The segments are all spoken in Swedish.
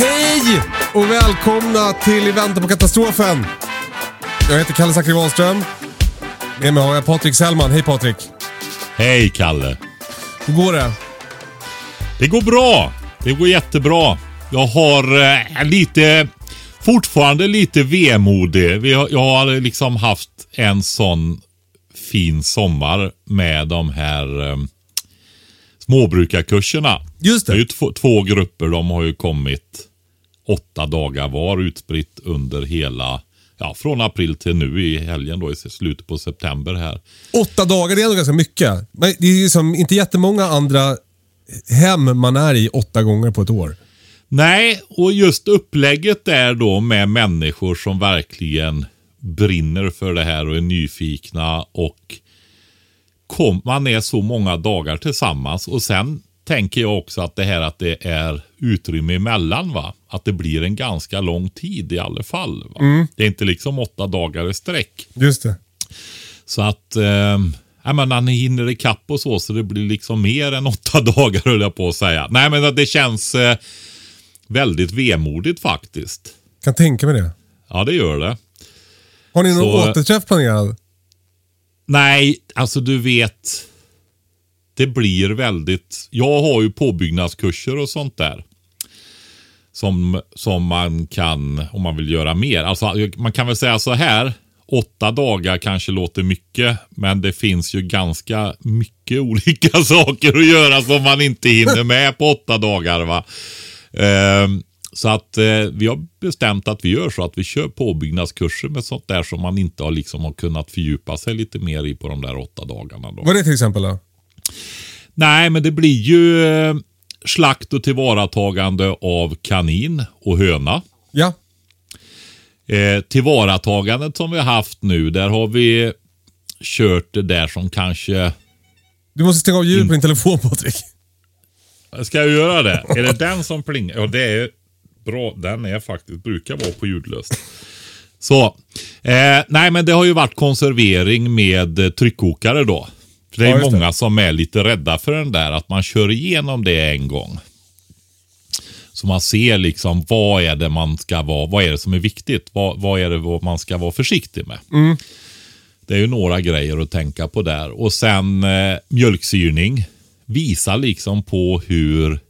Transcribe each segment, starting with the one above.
Hej och välkomna till I väntan på katastrofen. Jag heter Kalle Zackari Wahlström. Med mig har jag Patrik Sellman. Hej Patrik. Hej Kalle. Hur går det? Det går bra. Det går jättebra. Jag har eh, lite, fortfarande lite vemodig. Vi har, jag har liksom haft en sån fin sommar med de här eh, småbrukarkurserna. Just Det är ju det. två, två grupper. De har ju kommit åtta dagar var utspritt under hela, ja från april till nu i helgen då i slutet på september här. Åtta dagar, det är ändå ganska mycket. Men det är ju som inte jättemånga andra hem man är i åtta gånger på ett år. Nej, och just upplägget där då med människor som verkligen brinner för det här och är nyfikna och kom, man är så många dagar tillsammans och sen tänker jag också att det här att det är utrymme emellan va. Att det blir en ganska lång tid i alla fall. Va? Det är inte liksom åtta dagar i sträck. Just det. Så att eh, ja, men han hinner ikapp och så, så det blir liksom mer än åtta dagar höll jag på att säga. Nej, men det känns eh, väldigt vemodigt faktiskt. Kan tänka mig det. Ja, det gör det. Har ni någon Så- återträff planerad? Nej, alltså du vet. Det blir väldigt. Jag har ju påbyggnadskurser och sånt där. Som, som man kan, om man vill göra mer. Alltså man kan väl säga så här. Åtta dagar kanske låter mycket, men det finns ju ganska mycket olika saker att göra som man inte hinner med på åtta dagar. va. Ehm, så att eh, vi har bestämt att vi gör så att vi kör påbyggnadskurser med sånt där som man inte har, liksom, har kunnat fördjupa sig lite mer i på de där åtta dagarna. Då. Vad är det till exempel då? Nej, men det blir ju eh, slakt och tillvaratagande av kanin och höna. Ja. Eh, tillvaratagandet som vi har haft nu, där har vi kört det där som kanske... Du måste stänga av ljudet på din telefon Patrik. Ska jag göra det? är det den som plingar? Ja, det är bra. Den är faktiskt, brukar vara på ljudlöst. Så. Eh, nej, men det har ju varit konservering med eh, tryckkokare då. För det är Ja, just det. många som är lite rädda för den där, att man kör igenom det en gång. Så man ser liksom vad är det man ska vara, vad är det som är viktigt? Vad, vad är det man ska vara försiktig med? Det är ju några grejer att tänka på där. Och sen eh, mjölksyrning. Visa liksom på hur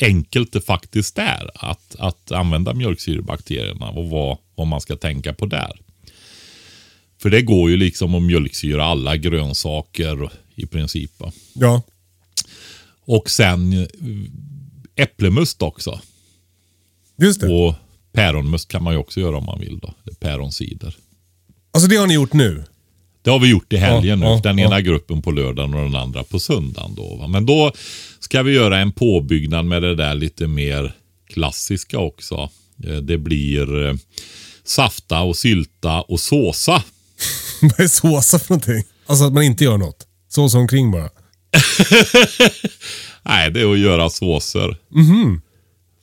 enkelt det faktiskt är att, att använda mjölksyrebakterierna och vad, vad man ska tänka på där. För det går ju liksom att mjölksyra alla grönsaker i princip. va. Ja. Och sen eh, äpplemust också. Just det. Och päronmust kan man ju också göra om man vill. då. Päronsider. Alltså det har ni gjort nu? Det har vi gjort i helgen Ja, nu. ja, den ja. ena gruppen på lördagen och den andra på söndagen. Då, va? Men då ska vi göra en påbyggnad med det där lite mer klassiska också. Eh, Det blir eh, safta och sylta och såsa. Vad är såsa för någonting? Alltså att man inte gör något. Såsa omkring bara. Nej, det är att göra såser.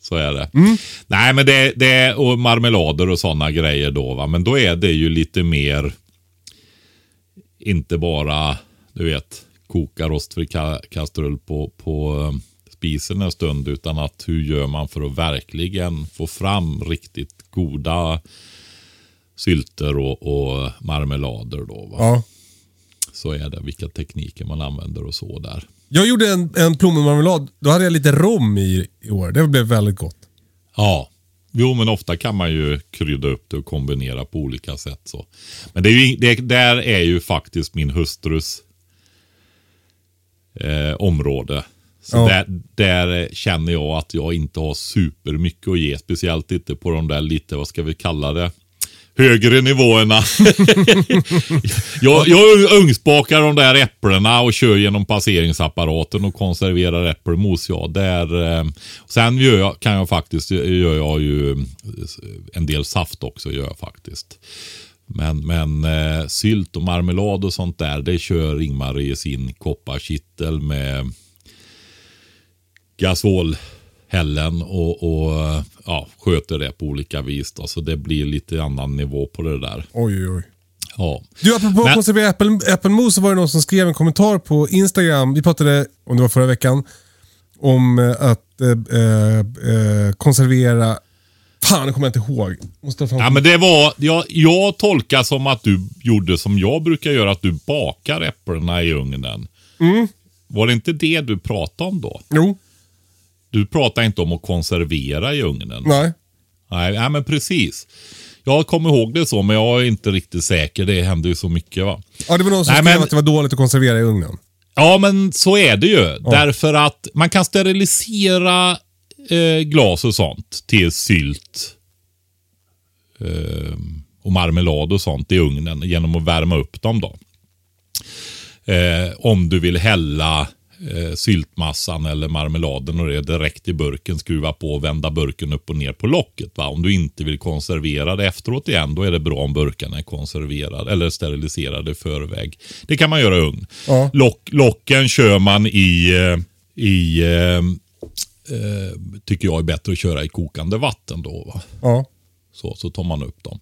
Så är det. Mm. Nej, men det, det är och marmelader och sådana grejer då. Va? Men då är det ju lite mer, inte bara, du vet, koka rostfri ka- kastrull på, på eh, spisen en stund. Utan att hur gör man för att verkligen få fram riktigt goda sylter och, och marmelader då. Va? Ja. Så är det, vilka tekniker man använder och så där. Jag gjorde en, en plommonmarmelad. Då hade jag lite rom i, i år. Det blev väldigt gott. Ja. Jo, men ofta kan man ju krydda upp det och kombinera på olika sätt. Så. Men det är ju, det, där är ju faktiskt min hustrus eh, område. Så Ja. där, där känner jag att jag inte har supermycket att ge. Speciellt inte på de där lite, vad ska vi kalla det? Högre nivåerna. jag, jag ugnsbakar de där äpplena och kör genom passeringsapparaten och konserverar äppelmos. Ja, där, eh, sen gör jag, kan jag faktiskt, gör jag ju eh, en del saft också. Gör jag faktiskt. Men, men eh, sylt och marmelad och sånt där, det kör Ingmar i sin kopparkittel med gasol gasolhällen och, och ja, sköter det på olika vis. Då. Så det blir lite annan nivå på det där. Oj, oj. Ja. Du, apropå Men- konservera äppel, äppelmos så var det någon som skrev en kommentar på Instagram. Vi pratade, om det var förra veckan, om eh, att eh, eh, eh, konservera... Fan, det kommer jag inte ihåg. Måste ja, men det var, jag, jag tolkar som att du gjorde som jag brukar göra, att du bakar äpplena i ugnen. Var det inte det du pratade om då? Jo, Du pratade inte om att konservera i ugnen. nej. Nej, ja, men precis. Jag kommer ihåg det så, men jag är inte riktigt säker. Det händer ju så mycket va. Ja, det var någon som Nej, skrev men- att det var dåligt att konservera i ugnen. Ja, men så är det ju. Därför att man kan sterilisera eh, glas och sånt till sylt eh, och marmelad och sånt i ugnen genom att värma upp dem. då. Eh, om du vill hälla eh, syltmassan eller marmeladen och det direkt i burken, skruva på och vända burken upp och ner på locket. Va? Om du inte vill konservera det efteråt igen, då är det bra om burkarna är konserverade eller steriliserade i förväg. Det kan man göra i ugn. Ja. Lock, locken kör man i, eh, i eh, eh, tycker jag är bättre att köra i kokande vatten då. Va? Ja. Så, så tar man upp dem.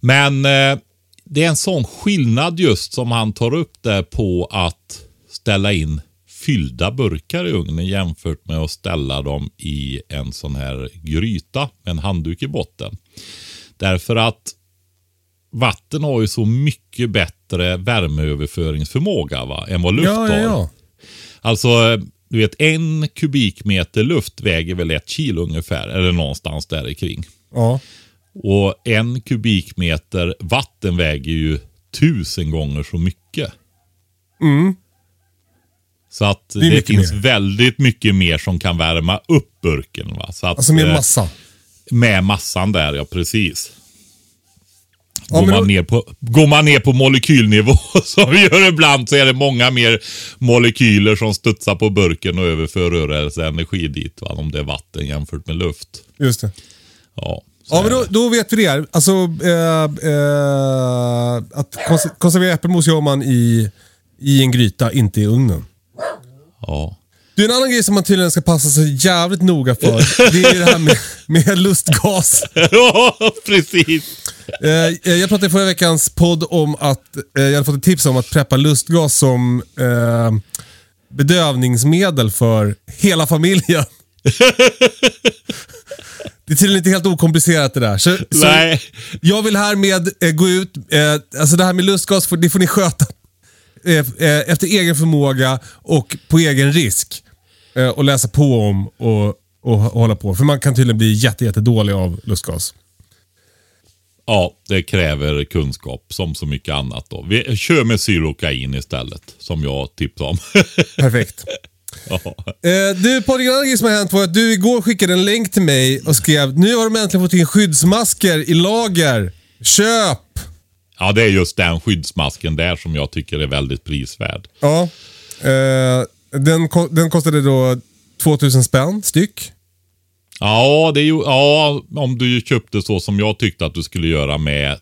Men eh, det är en sån skillnad just som han tar upp där på att ställa in fyllda burkar i ugnen jämfört med att ställa dem i en sån här gryta med en handduk i botten. Därför att vatten har ju så mycket bättre värmeöverföringsförmåga va, än vad luft Ja, ja, har. ja. Alltså, du vet en kubikmeter luft väger väl ett kilo ungefär, eller någonstans där kring. ja. Och en kubikmeter vatten väger ju tusen gånger så mycket. Så att det, mycket finns mer. väldigt mycket mer som kan värma upp burken. Va? Så att, Alltså med eh, massa. Med massan där, ja precis. Ja, går, man då- ner på, går man ner på molekylnivå som vi gör ibland så är det många mer molekyler som studsar på burken och överför rörelseenergi dit. Va? Om det är vatten jämfört med luft. Just det. Ja, Ja, men då, det. då vet vi det. Alltså, eh, eh, att kons- konservera äppelmos gör man i, i en gryta, inte i ugnen. Ja. Du, en annan grej som man tydligen ska passa sig jävligt noga för, det är det här med, med lustgas. ja, precis. Eh, jag pratade i förra veckans podd om att eh, jag hade fått ett tips om att preppa lustgas som eh, bedövningsmedel för hela familjen. Det är tydligen inte helt okomplicerat det där. Så, så Nej. jag vill härmed eh, gå ut, eh, alltså det här med lustgas, det får ni sköta eh, eh, efter egen förmåga och på egen risk. Eh, och läsa på om och, och hålla på. För man kan tydligen bli jätte, jätte dålig av lustgas. Ja, det kräver kunskap som så mycket annat. Då. Vi kör med sylokain istället, som jag tipsade om. Perfekt. ja. Eh, du, annan grej som har hänt var att du igår skickade en länk till mig och skrev nu har de äntligen fått in skyddsmasker i lager. Köp! Ja, det är just den skyddsmasken där som jag tycker är väldigt prisvärd. Ja. Eh, den, ko- den kostade då 2000 spänn styck. Ja, det är ju, ja, om du köpte så som jag tyckte att du skulle göra med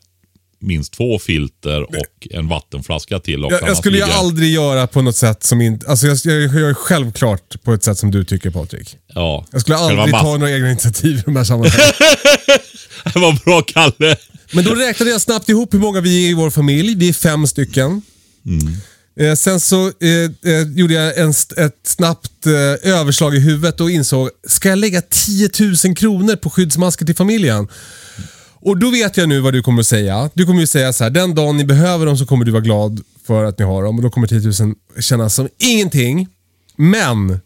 minst två filter och en vattenflaska till. Jag, jag skulle ligger- aldrig göra på något sätt som inte... Alltså jag, jag, jag gör självklart på ett sätt som du tycker Patrik. Ja. Jag skulle aldrig ta några egna initiativ i de här sammanhangen. Vad bra, Kalle. Men då räknade jag snabbt ihop hur många vi är i vår familj. Vi är fem stycken. Eh, sen så eh, eh, gjorde jag en, ett snabbt eh, överslag i huvudet och insåg, ska jag lägga 10 000 kronor på skyddsmasker till familjen? Och då vet jag nu vad du kommer att säga. Du kommer ju säga så här, den dagen ni behöver dem så kommer du vara glad för att ni har dem och då kommer 10 000 kännas som ingenting. Men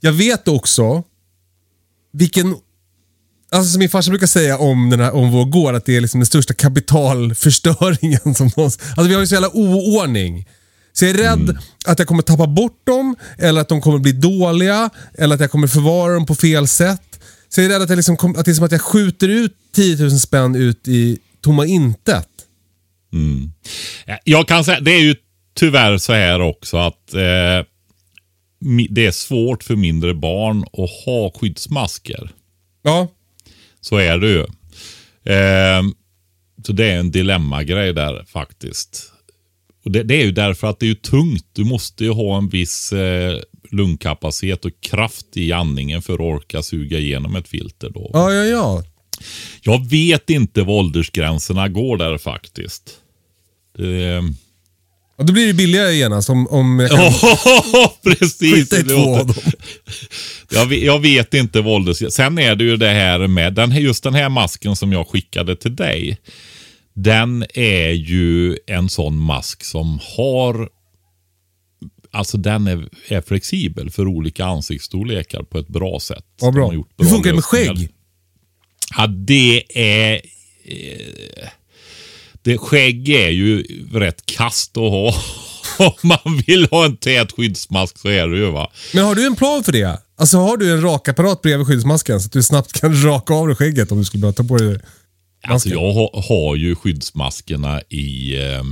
jag vet också vilken... Alltså som min farsa brukar säga om, den här, om vår gård, att det är liksom den största kapitalförstöringen som någonsin... Alltså vi har ju så jävla oordning. Så jag är rädd att jag kommer tappa bort dem, eller att de kommer bli dåliga, eller att jag kommer förvara dem på fel sätt. Så jag är rädd att, jag liksom att det är som att jag skjuter ut 10 000 spänn ut i tomma intet. Jag kan säga, det är ju tyvärr så här också att eh, det är svårt för mindre barn att ha skyddsmasker. Ja, Så är det ju. Eh, så det är en dilemmagrej där faktiskt. Och det, det är ju därför att det är tungt. Du måste ju ha en viss eh, lungkapacitet och kraft i andningen för att orka suga igenom ett filter. Då. ja, ja. ja. Jag vet inte var åldersgränserna går där faktiskt. Det, Och då blir det billigare genast om, om jag kan Ja, precis. skita i två av dem. Jag vet, jag vet inte vad ålders... Sen är det ju det här med, den, just den här masken som jag skickade till dig. Den är ju en sån mask som har, alltså den är, är flexibel för olika ansiktsstorlekar på ett bra sätt. Ja, bra. gjort Hur bra funkar det med skägg? Ja, det är... Eh, det, skägg är ju rätt kast att ha. Om man vill ha en tät skyddsmask så är det ju va. Men har du en plan för det? Alltså har du en rakapparat bredvid skyddsmasken så att du snabbt kan raka av dig skägget om du skulle behöva ta på dig det? Alltså Masken. jag har, har ju skyddsmaskerna i, eh,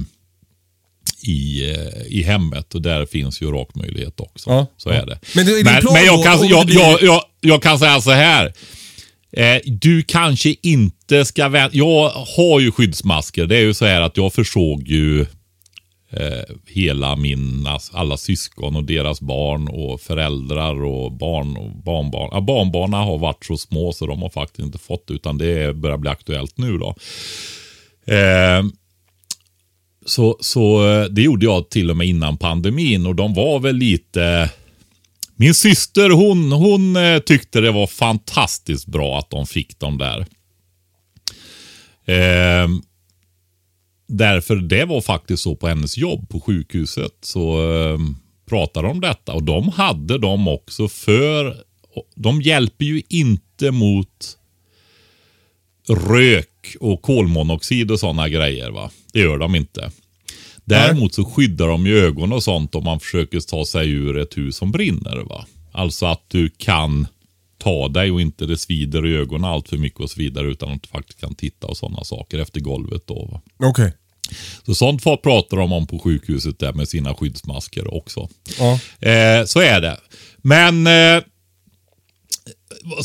i, eh, i hemmet och där finns ju rakmöjlighet också. Ja, så ja. är det. Men det är men, men jag, kan, jag, jag, jag, jag kan säga så här. Eh, du kanske inte ska vänta. Jag har ju skyddsmasker. Det är ju så här att jag försåg ju eh, hela mina, alla syskon och deras barn och föräldrar och barn och barnbarn. Ja, barnbarnen har varit så små så de har faktiskt inte fått utan det börjar bli aktuellt nu då. Eh, så, så eh, det gjorde jag till och med innan pandemin och de var väl lite... Min syster hon, hon eh, tyckte det var fantastiskt bra att de fick dem där. Eh, därför det var faktiskt så på hennes jobb på sjukhuset. Så eh, pratade de om detta och de hade dem också för... De hjälper ju inte mot rök och kolmonoxid och sådana grejer. va. Det gör de inte. Däremot så skyddar de ju ögon och sånt om man försöker ta sig ur ett hus som brinner. va. Alltså att du kan ta dig och inte det svider i ögonen allt för mycket och så vidare utan att du faktiskt kan titta och sådana saker efter golvet. Okej. Så sånt pratar de om på sjukhuset där med sina skyddsmasker också. Ja. Eh, så är det. Men eh,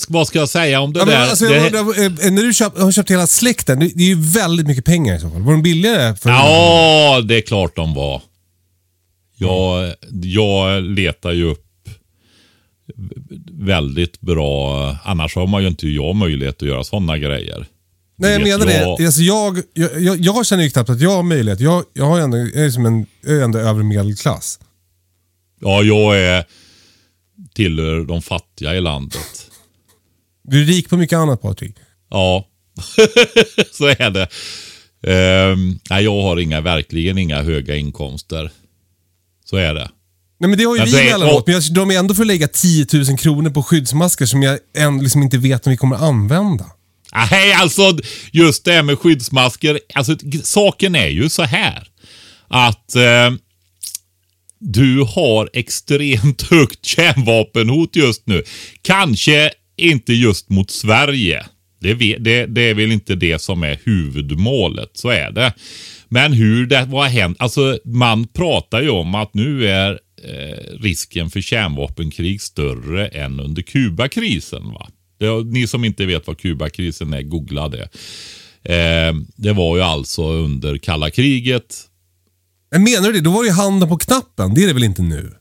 vad ska- jag säga om det Ja, men, där? alltså, det, jag undrar, eh, när du köpt, har köpt hela släkten, det är ju väldigt mycket pengar i så fall. Var de billigare? För Ja, det är klart de var. Jag, jag letar ju upp väldigt bra, annars har man ju inte jag möjlighet att göra sådana grejer. Nej, jag menar jag- det. Alltså, jag, jag, jag, jag känner ju knappt att jag har möjlighet. Jag, jag, har ändå, jag är som en, jag är ändå övre medelklass. Ja, jag är tillhör de fattiga i landet. Du är rik på mycket annat Patrik. Ja, så är det. Ehm, nej, jag har inga, verkligen inga höga inkomster. Så är det. Nej men det har ju Ja, vi är- emellanåt. Men jag drar mig ändå för att lägga 10 000 kronor på skyddsmasker som jag än, liksom inte vet om vi kommer använda. Nej, alltså just det här med skyddsmasker. Alltså, saken är ju så här. Att eh, du har extremt högt kärnvapenhot just nu. Kanske inte just mot Sverige. Det, det, det är väl inte det som är huvudmålet, så är det. Men hur det, vad har hänt? Alltså man pratar ju om att nu är eh, risken för kärnvapenkrig större än under Kubakrisen. Va? Det, ni som inte vet vad Kubakrisen är, googla det. Eh, det var ju alltså under kalla kriget. Men menar du det? Då var det ju handen på knappen. Det är det väl inte nu?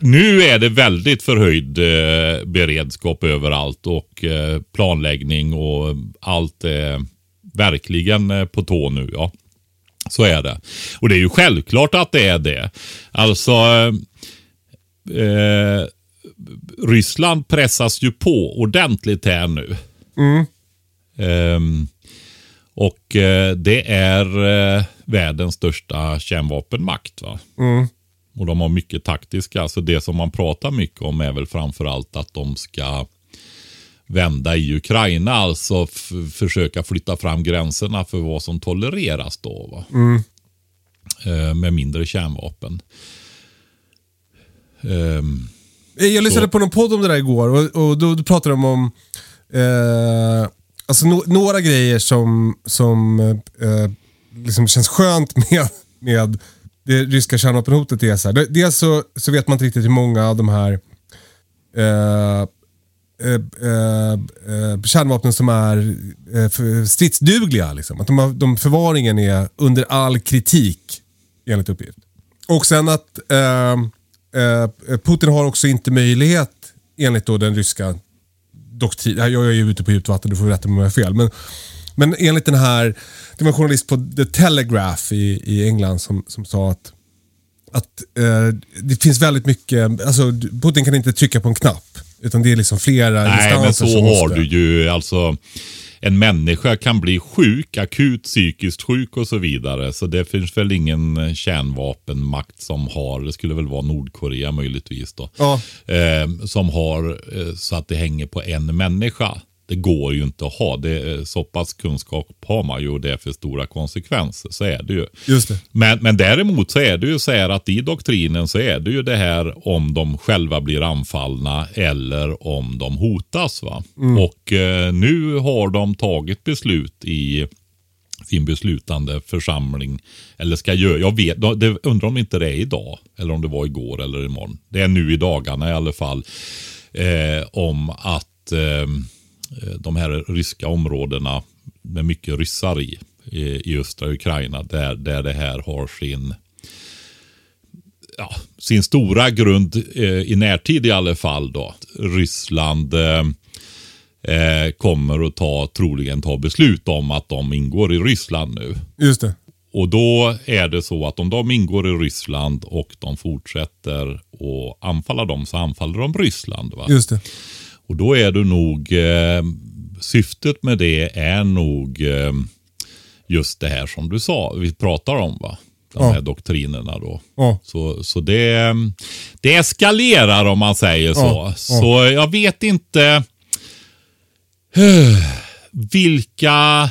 Nu är det väldigt förhöjd eh, beredskap överallt och eh, planläggning och allt är verkligen eh, på tå nu. Ja. Så är det. Och det är ju självklart att det är det. Alltså eh, eh, Ryssland pressas ju på ordentligt här nu. Ehm, och eh, det är världens största kärnvapenmakt. Va? Och de har mycket taktiska. Så det som man pratar mycket om är väl framförallt att de ska vända i Ukraina. Alltså försöka flytta fram gränserna för vad som tolereras då. Va? Mm. Eh, med mindre kärnvapen. Um, jag lyssnade så. på någon podd om det där igår och, och då, då pratade de om eh, alltså no, några grejer som, som eh, liksom känns skönt med, med det ryska kärnvapenhotet. Är så här. Dels så, så vet man inte riktigt hur många av de här eh, Eh, eh, eh som är eh, stridsdugliga. Liksom. Att de, har, de förvaringen är under all kritik enligt uppgift. Och sen att eh, eh, Putin har också inte möjlighet enligt då den ryska doktrinen. Jag är ju ute på djupt vatten, du får rätta mig om jag har fel. Men, men enligt den här, det var en journalist på The Telegraph i, i England som, som sa att att eh, det finns väldigt mycket, alltså Putin kan inte trycka på en knapp. Utan det är liksom flera Nej, men så har måste... du ju alltså. En människa kan bli sjuk, akut psykiskt sjuk och så vidare. Så det finns väl ingen kärnvapenmakt som har, det skulle väl vara Nordkorea möjligtvis då. Ja. Eh, som har eh, så att det hänger på en människa det går ju inte att ha. Det, så pass kunskap har man ju och det är för stora konsekvenser. Så är det ju. Just det. Men, men däremot så är det ju så här att i doktrinen så är det ju det här om de själva blir anfallna eller om de hotas. va. Mm. Och eh, nu har de tagit beslut i sin beslutande församling. Eller ska göra, jag vet, det, undrar om inte det är idag. Eller om det var igår eller imorgon. Det är nu i dagarna i alla fall. Eh, om att eh, de här ryska områdena med mycket ryssar i, i, östra Ukraina, där, där det här har sin ja, sin stora grund eh, i närtid i alla fall. Då. Ryssland eh, eh, kommer att ta, troligen ta beslut om att de ingår i Ryssland nu. Just det. Och då är det så att om de ingår i Ryssland och de fortsätter att anfalla dem så anfaller de Ryssland. Va? Just det. Och då är det nog, eh, syftet med det är nog eh, just det här som du sa, vi pratar om va. De ja. här doktrinerna då. Ja. Så, så det, det eskalerar om man säger så. Så jag vet inte vilka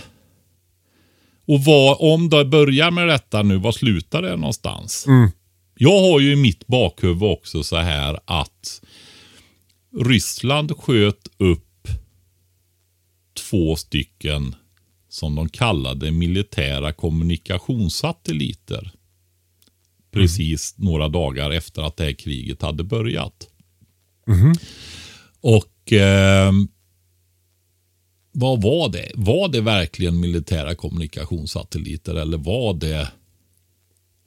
och vad, om det börjar med detta nu, vad slutar det någonstans? Mm. Jag har ju i mitt bakhuvud också så här att Ryssland sköt upp två stycken som de kallade militära kommunikationssatelliter. Precis mm. några dagar efter att det här kriget hade börjat. Mm. Och eh, vad var det? Var det verkligen militära kommunikationssatelliter eller var det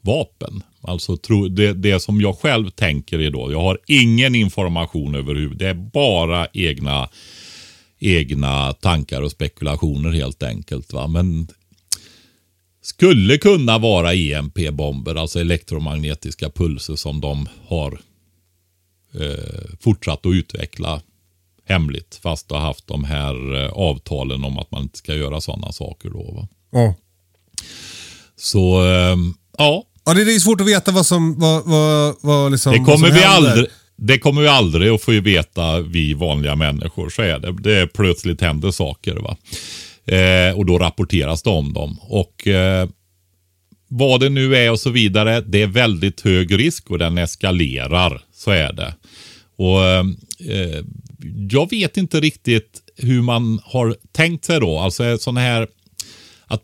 vapen? Alltså tro, det, det som jag själv tänker är då, jag har ingen information överhuvudtaget. Det är bara egna, egna tankar och spekulationer helt enkelt. Va? Men skulle kunna vara EMP-bomber, alltså elektromagnetiska pulser som de har eh, fortsatt att utveckla hemligt. Fast har haft de här eh, avtalen om att man inte ska göra sådana saker då. Va? Ja. Så eh, ja, Ja, det är svårt att veta vad som, vad, vad, vad liksom, det kommer vi aldrig det kommer vi aldrig att få veta, vi vanliga människor. Så är det. Det är plötsligt händer saker. va. Eh, och då rapporteras det om dem. Och eh, vad det nu är och så vidare. Det är väldigt hög risk och den eskalerar. Så är det. Och eh, Jag vet inte riktigt hur man har tänkt sig då. Alltså sådana här att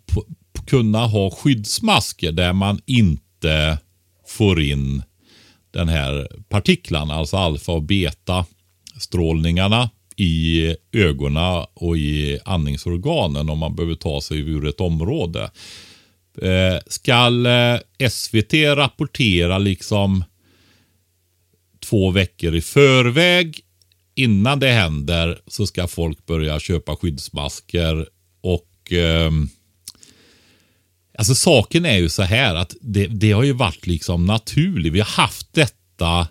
kunna ha skyddsmasker där man inte inte får in den här partiklarna, alltså alfa och beta strålningarna i ögonen och i andningsorganen om man behöver ta sig ur ett område. Eh, skall eh, SVT rapportera liksom två veckor i förväg innan det händer så ska folk börja köpa skyddsmasker och eh, Alltså saken är ju så här att det, det har ju varit liksom naturligt. Vi har haft detta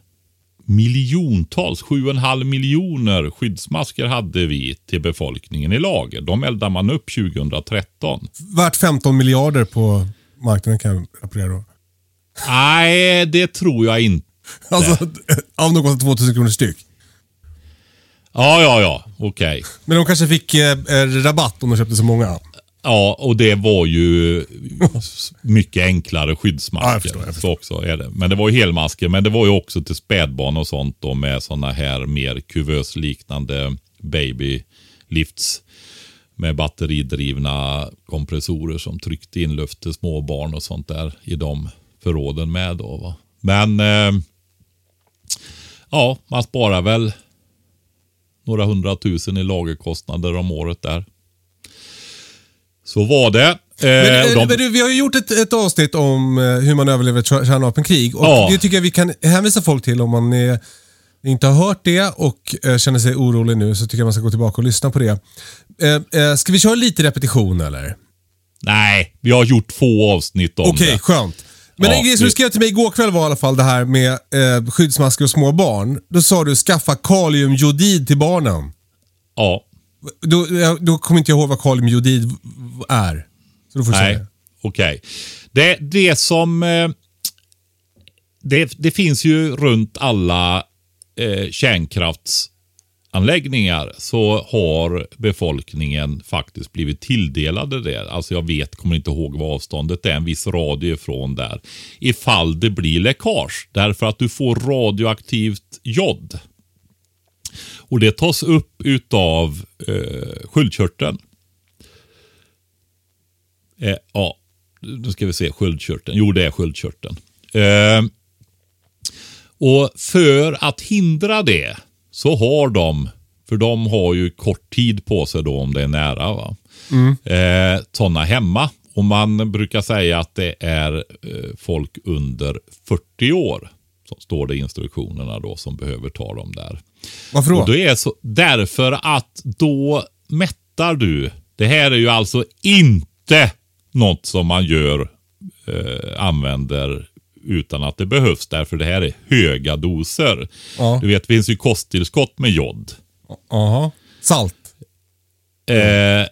miljontals, sju och en halv miljoner skyddsmasker hade vi till befolkningen i lager. De eldar man upp 2013. Värt 15 miljarder på marknaden kan jag rapportera då. Nej, det tror jag inte. Alltså, av kostar 2000 kronor styck. Ja, ja, ja. Okej. Men de kanske fick eh, eh, rabatt om de köpte så många. Ja, och det var ju mycket enklare Ja, jag skyddsmasker. förstår, jag Så också är det. Men det var ju helmasker, men det var ju också till spädbarn och sånt då med sådana här mer kuvösliknande baby lifts med batteridrivna kompressorer som tryckte in luft till små barn och sånt där i de förråden med då. Va? Men eh, ja, man sparar väl några hundratusen i lagerkostnader om året där. Så var det. Men, Eh, eh, och de- men vi har ju gjort ett, ett avsnitt om eh, hur man överlever ett kär- kärnvapenkrig. Och Ja. Det tycker jag vi kan hänvisa folk till om man är, inte har hört det och eh, känner sig orolig nu. Så tycker jag man ska gå tillbaka och lyssna på det. Eh, eh, ska vi köra lite repetition eller? Nej, vi har gjort två avsnitt om Okej, det. skönt. Men Ja, en grej som du skrev till mig igår kväll var i alla fall det här med eh, skyddsmasker och små barn. Då sa du skaffa kaliumjodid till barnen. Ja, Då, då kommer inte jag ihåg vad kaliumjodid är. Så då får du nej, okej. Det, det som... Eh, det, det finns ju runt alla eh, kärnkraftsanläggningar så har befolkningen faktiskt blivit tilldelade det. Alltså jag vet, kommer inte ihåg vad avståndet är, en viss radie ifrån där. Ifall det blir läckage. Därför att du får radioaktivt jod. Och det tas upp utav eh, sköldkörteln. Eh, ja, nu ska vi se sköldkörteln. Jo, det är sköldkörteln. Eh, och för att hindra det så har de, för de har ju kort tid på sig då om det är nära, va? Eh, sådana hemma. Och man brukar säga att det är eh, folk under 40 år, som står det i instruktionerna då, som behöver ta dem där. Varför då? Och det är så, därför att då mättar du. Det här är ju alltså inte något som man gör, eh, använder utan att det behövs. Därför det här är höga doser. Ja. Du vet, det finns ju kosttillskott med jod. Jaha. Salt. Eh,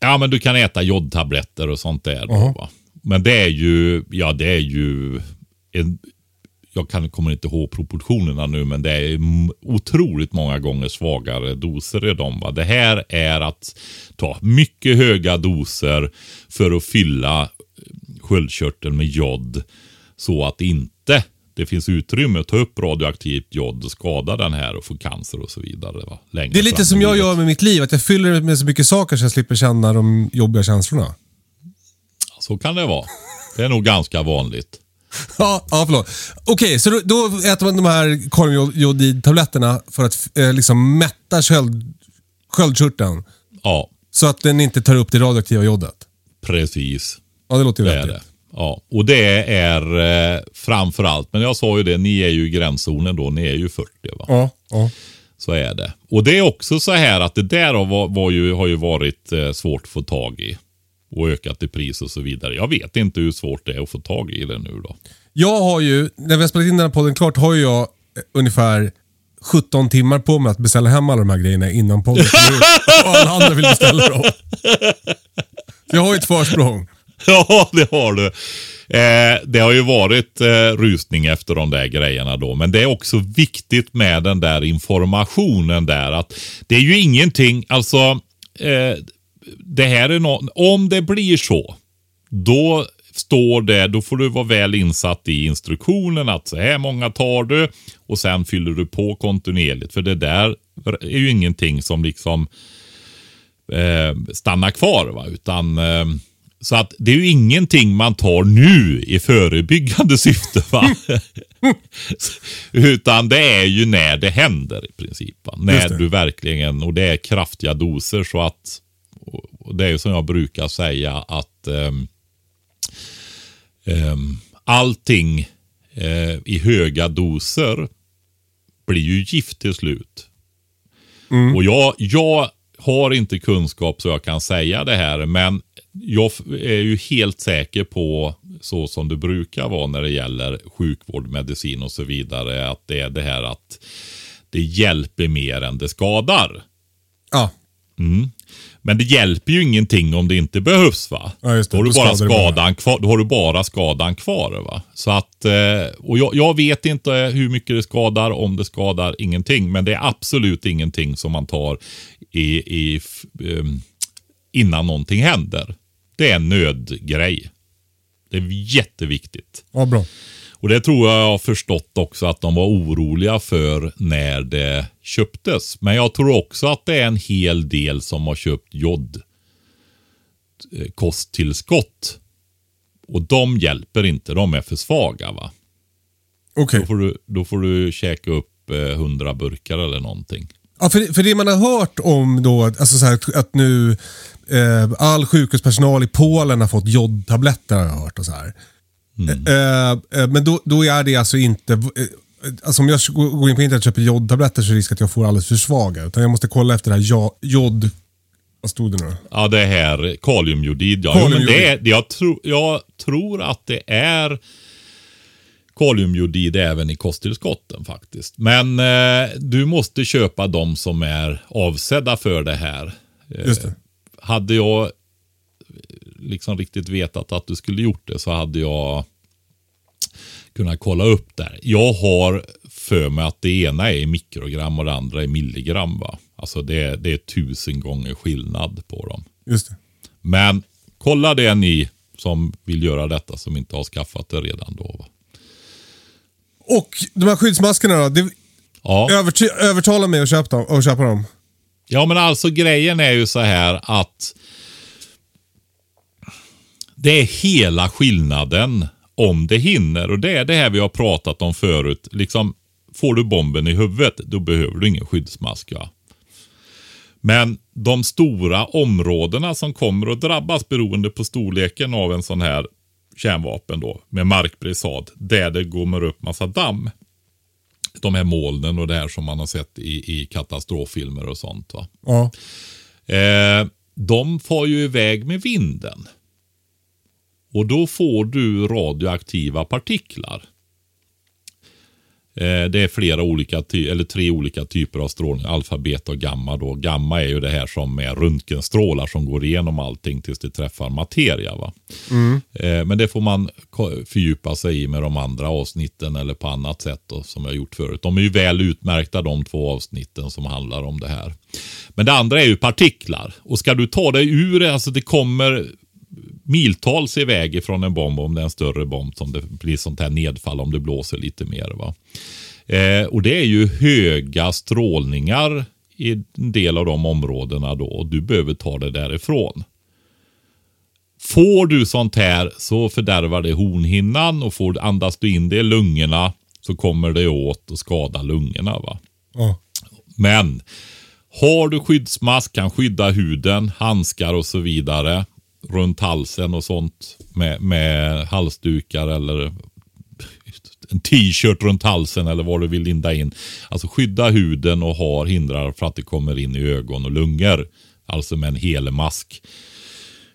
ja, men du kan äta jodtabletter och sånt där. Då? Men det är ju, ja det är ju en, jag kan, kommer inte ihåg proportionerna nu, men det är otroligt många gånger svagare doser i dem. Va? Det här är att ta mycket höga doser för att fylla eh, sköldkörteln med jod så att inte det finns utrymme att ta upp radioaktivt jod och skada den här och få cancer och så vidare. Va? Längre Det är lite som jag gör med mitt liv, att jag fyller det med så mycket saker så jag slipper känna de jobbiga känslorna. Så kan det vara. Det är nog ganska vanligt. Ja, ja förlåt. Okej, så då, då äter man de här kaliumjodidtabletterna för att eh, liksom mätta sköld, sköldkörteln Ja, så att den inte tar upp det radioaktiva jodet. precis. Ja, det låter ju vettigt. Ja, och det är eh, framför allt, men jag sa ju det, ni är ju i gränszonen då, ni är ju 40 va? Ja, ja. Så är det. Och det är också så här att det där har, var ju, har ju varit eh, svårt att få tag i. Och ökat i pris och så vidare. Jag vet inte hur svårt det är att få tag i det nu då. Jag har ju, när vi har spelat in den här podden klart, har jag eh, ungefär 17 timmar på mig att beställa hem alla de här grejerna innan podden kommer ut. Och alla andra vill beställa dem. Så jag har ju ett försprång. Ja, det har du. Eh, det har ju varit eh, rusning efter de där grejerna då. Men det är också viktigt med den där informationen där. att Det är ju ingenting, alltså. Eh, det här är något, om det blir så. Då står det, då får du vara väl insatt i instruktionen att så här många tar du och sen fyller du på kontinuerligt. För det där är ju ingenting som liksom eh, stannar kvar. Va? Utan, eh, så att det är ju ingenting man tar nu i förebyggande syfte. Va? Utan det är ju när det händer i princip. Va? När du verkligen, och det är kraftiga doser så att, och det är ju som jag brukar säga att ehm, allting eh, i höga doser blir ju gift till slut. Och jag, jag har inte kunskap så jag kan säga det här, men jag är ju helt säker på, så som det brukar vara när det gäller sjukvård, medicin och så vidare, att det är det här att det hjälper mer än det skadar. Ja. Men det hjälper ju ingenting om det inte behövs va. Ja, det. Då, har du bara skadan kvar, då har du bara skadan kvar. Va? Så att, eh, och jag, jag vet inte hur mycket det skadar, om det skadar ingenting. Men det är absolut ingenting som man tar i, i, ehm, innan någonting händer. Det är en nödgrej. Det är jätteviktigt. Ja, bra. Och det tror jag jag har förstått också att de var oroliga för när det köptes. Men jag tror också att det är en hel del som har köpt jod eh, kosttillskott. Och de hjälper inte, de är för svaga va. Okej. Då får du, då får du käka upp eh, 100 burkar eller någonting. Ja, för, för det man har hört om då, alltså så här, att nu eh, all sjukhuspersonal i Polen har fått jodtabletter har jag hört. Och så här. Eh, eh, men då, då är det alltså inte, eh, alltså om jag går in på internet och köper jodtabletter så är det risk att jag får alldeles för svaga. Utan jag måste kolla efter det här jod, vad stod det nu? Ja, det här kaliumjodid. Ja. Jo, men Kaliumjodid. det är, jag, tro, jag tror att det är kaliumjodid även i kosttillskotten faktiskt. Men eh, du måste köpa de som är avsedda för det här. Eh, Just det. Hade jag liksom riktigt vetat att du skulle gjort det så hade jag kunnat kolla upp där. Jag har för mig att det ena är mikrogram och det andra är milligram. Va? Alltså det, det är tusen gånger skillnad på dem. Just det. Men kolla det ni som vill göra detta som inte har skaffat det redan då. Va? Och de här skyddsmaskerna då? Det, Ja. övertala mig att köpa dem. Köpa dem. ja, men alltså grejen är ju så här att det är hela skillnaden om det hinner. Och det är det här vi har pratat om förut. Liksom, får du bomben i huvudet, då behöver du ingen skyddsmask. Ja. Men de stora områdena som kommer att drabbas beroende på storleken av en sån här kärnvapen då, med markbrisad, där det kommer upp massa damm. De här molnen och det här som man har sett i, i katastroffilmer och sånt. Va? Ja. Eh, de får ju iväg med vinden. Och då får du radioaktiva partiklar. Eh, det är flera olika, eller tre olika typer av strålning. Alfa, beta och gamma. Då. Gamma är ju det här som är röntgenstrålar som går igenom allting tills det träffar materia. Va? Eh, men det får man fördjupa sig i med de andra avsnitten eller på annat sätt då, som jag gjort förut. De är ju väl utmärkta de två avsnitten som handlar om det här. Men det andra är ju partiklar. Och ska du ta dig ur det, alltså det kommer miltals iväg ifrån en bomb om det är en större bomb som det blir sånt här nedfall om det blåser lite mer. Va? Eh, och det är ju höga strålningar i en del av de områdena då och du behöver ta det därifrån. Får du sånt här så fördärvar det hornhinnan och får, andas du in det i lungorna så kommer det åt och skada lungorna. Va? ja. Men har du skyddsmask, kan skydda huden, handskar och så vidare runt halsen och sånt med, med halsdukar eller en t-shirt runt halsen eller vad du vill linda in. Alltså skydda huden och har hindrar för att det kommer in i ögon och lungor. Alltså med en hel mask.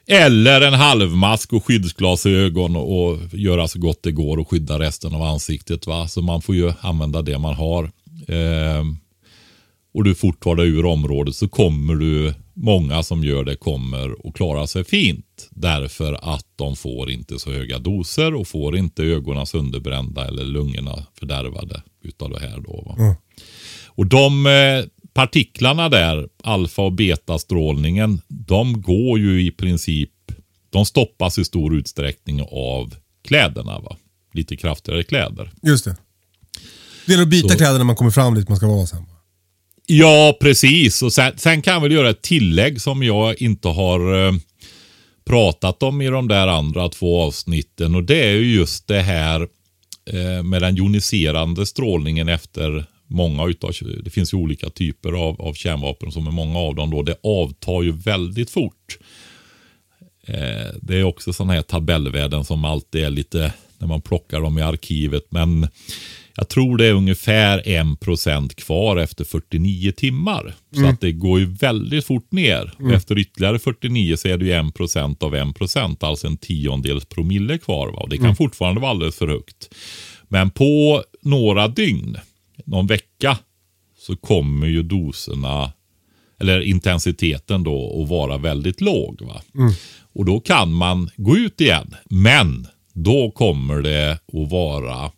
Eller en halvmask och skyddsglasögon och, och göra så gott det går och skydda resten av ansiktet. Va? Så man får ju använda det man har. Eh, och du fort tar dig ur området så kommer du, många som gör det kommer att klara sig fint. Därför att de får inte så höga doser och får inte ögonen sönderbrända eller lungorna fördärvade utav det här. Då, va? Och de eh, partiklarna där, alfa och betastrålningen, de går ju i princip, de stoppas i stor utsträckning av kläderna. Va? Lite kraftigare kläder. Just det. Det gäller att byta Så- kläder när man kommer fram dit man ska vara sen. Ja, precis. Och sen, sen kan jag väl göra ett tillägg som jag inte har eh, pratat om i de där andra två avsnitten. Och det är ju just det här eh, med den joniserande strålningen efter många utav, det finns ju olika typer av, av kärnvapen som är många av dem då, det avtar ju väldigt fort. Eh, det är också sådana här tabellvärden som alltid är lite när man plockar dem i arkivet. Men jag tror det är ungefär 1% kvar efter 49 timmar. Så att det går ju väldigt fort ner. Och efter ytterligare 49 så är det ju 1% av 1%, alltså en tiondels promille kvar. Va? Och det kan fortfarande vara alldeles för högt. Men på några dygn, någon vecka, så kommer ju doserna eller intensiteten då att vara väldigt låg. Va? Och då kan man gå ut igen. Men då kommer det att vara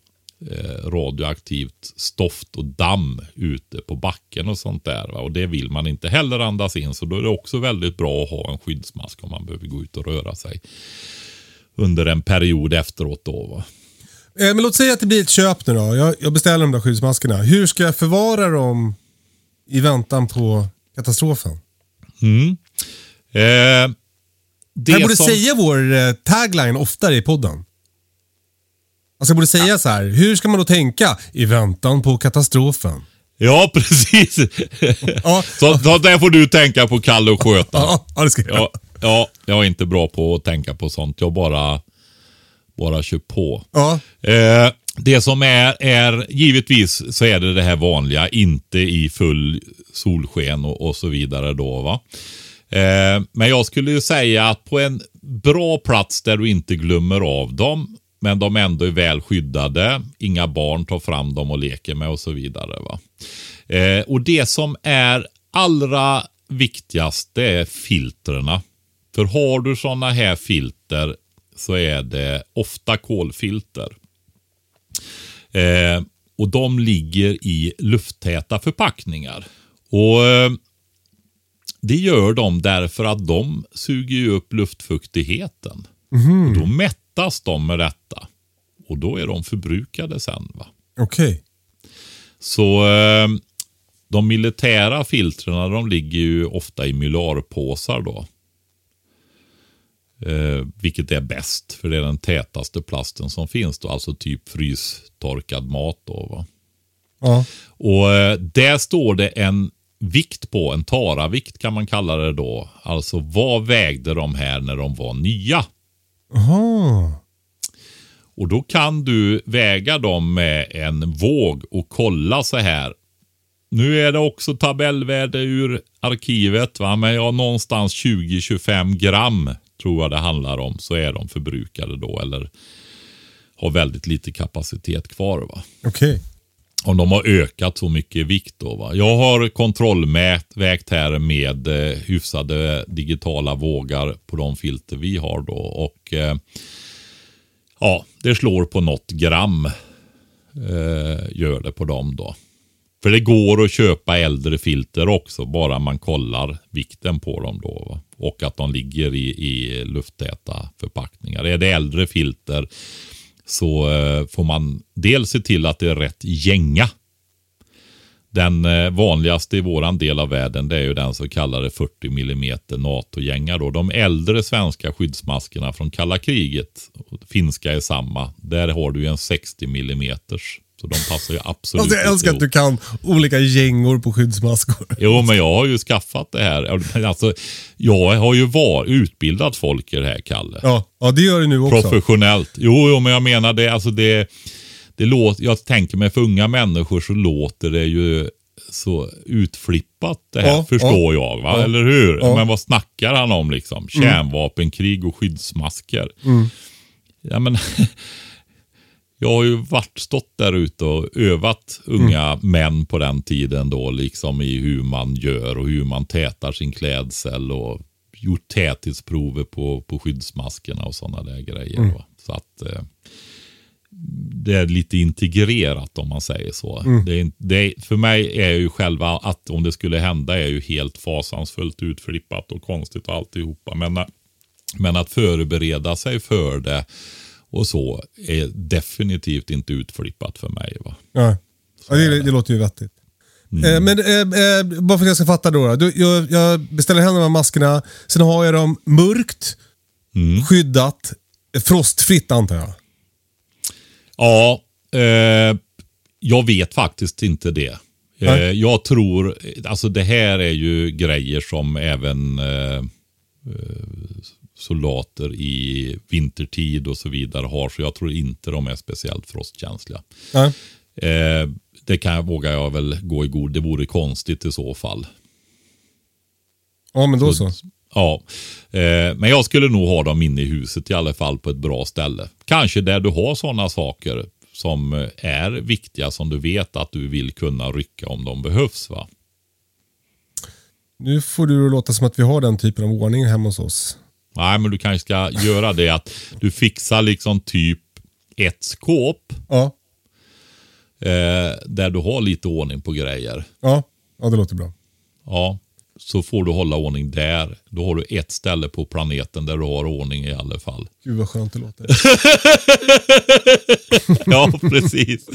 eh, radioaktivt stoft och damm ute på backen och sånt där. Va? Och det vill man inte heller andas in. Så då är det också väldigt bra att ha en skyddsmask om man behöver gå ut och röra sig under en period efteråt. Då, va? Eh, men låt säga att det blir ett köp nu då. Jag, jag beställer de där skyddsmaskerna. Hur ska jag förvara dem i väntan på katastrofen? Eh, det jag borde som- säga vår eh, tagline oftare i podden. Alltså jag borde säga så här. Hur ska man då tänka i väntan på katastrofen? Ja, precis. Ja, så, så där får du tänka på Kalle och sköta. ja, ja det ska jag. Ja, ja, jag är inte bra på att tänka på sånt. Jag bara, bara kör på. Ja. Eh, det som är, är, givetvis så är det det här vanliga, inte i full solsken och, och så vidare då va. Eh, men jag skulle ju säga att på en bra plats där du inte glömmer av dem, men de ändå är väl skyddade, inga barn tar fram dem och leker med och så vidare. va. Eh, och det som är allra viktigast, det är filtrerna. För har du sådana här filter så är det ofta kolfilter. Eh, och de ligger i lufttäta förpackningar. Och eh, Det gör de därför att de suger ju upp luftfuktigheten. Och då mättas de med detta. Och då är de förbrukade sen. va. Okej. Så eh, de militära filtrerna de ligger ju ofta i mylarpåsar då. Eh, vilket är bäst, för det är den tätaste plasten som finns då. Alltså typ frystorkad mat då. Va? Ja. Och eh, där står det en vikt på, en taravikt kan man kalla det då. Alltså vad vägde de här när de var nya? Aha. Och då kan du väga dem med en våg och kolla så här. Nu är det också tabellvärde ur arkivet, va? men har någonstans 20-25 gram tror jag det handlar om. Så är de förbrukade då eller har väldigt lite kapacitet kvar. va. Okej. Om de har ökat så mycket i vikt då. Va? Jag har kontrollvägt vägt här med eh, hyfsade digitala vågar på de filter vi har då. Och eh, ja, det slår på något gram. Eh, gör det på dem då. För det går att köpa äldre filter också, bara man kollar vikten på dem då. Va? Och att de ligger i, i lufttäta förpackningar. Är det äldre filter så eh, får man dels se till att det är rätt gänga. Den eh, vanligaste i våran del av världen det är ju den så kallade 40 mm NATO-gänga. Då. De äldre svenska skyddsmaskerna från kalla kriget, finska är samma, där har du ju en 60 mm. Så de passar ju absolut Alltså jag älskar att ihop. du kan olika gängor på skyddsmaskor. Jo, men jag har ju skaffat det här. Alltså, jag har ju var, utbildat folk i det här, Kalle. Ja, ja det gör du nu också. Professionellt. Jo, jo, men jag menar det. Alltså det, det låter, jag tänker mig för unga människor så låter det ju så utflippat det här, Ja, förstår ja. jag. Va? Ja. Eller hur? Men vad snackar han om liksom? Kärnvapenkrig och skyddsmasker. Mm. Ja, men jag har ju varit stått där ute och övat unga Mm. män på den tiden då, liksom i hur man gör och hur man tätar sin klädsel och gjort täthetsprover på, på skyddsmaskerna och sådana där grejer. Mm. Så att eh, det är lite integrerat om man säger så. Mm. Det är, det är, för mig är ju själva att om det skulle hända är ju helt fasansfullt utflippat och konstigt och alltihopa. Men, men att förbereda sig för det och så är definitivt inte utflippat för mig. Va? Ja. Ja, det, det låter ju vettigt. Eh, men eh, eh, bara för att jag ska fatta då. då. Du, jag, jag beställer hem de här maskerna, sen har jag dem mörkt, skyddat, eh, frostfritt antar jag. Ja, eh, jag vet faktiskt inte det. Eh, Nej. jag tror, alltså det här är ju grejer som även eh, soldater i vintertid och så vidare har. Så jag tror inte de är speciellt frostkänsliga. Ja. Eh, det kan jag, vågar jag väl gå i god. Det vore konstigt i så fall. ja, men då så. Ja, eh, men jag skulle nog ha dem inne i huset i alla fall på ett bra ställe. Kanske där du har sådana saker som är viktiga som du vet att du vill kunna rycka om de behövs. va? Nu får du låta som att vi har den typen av ordning hemma hos oss. Nej, men du kanske ska göra det att du fixar liksom typ ett skåp Ja, eh, där du har lite ordning på grejer. ja, ja det låter bra. Ja, så får du hålla ordning där. Då har du ett ställe på planeten där du har ordning i alla fall. Gud vad skönt det låter. Ja, precis.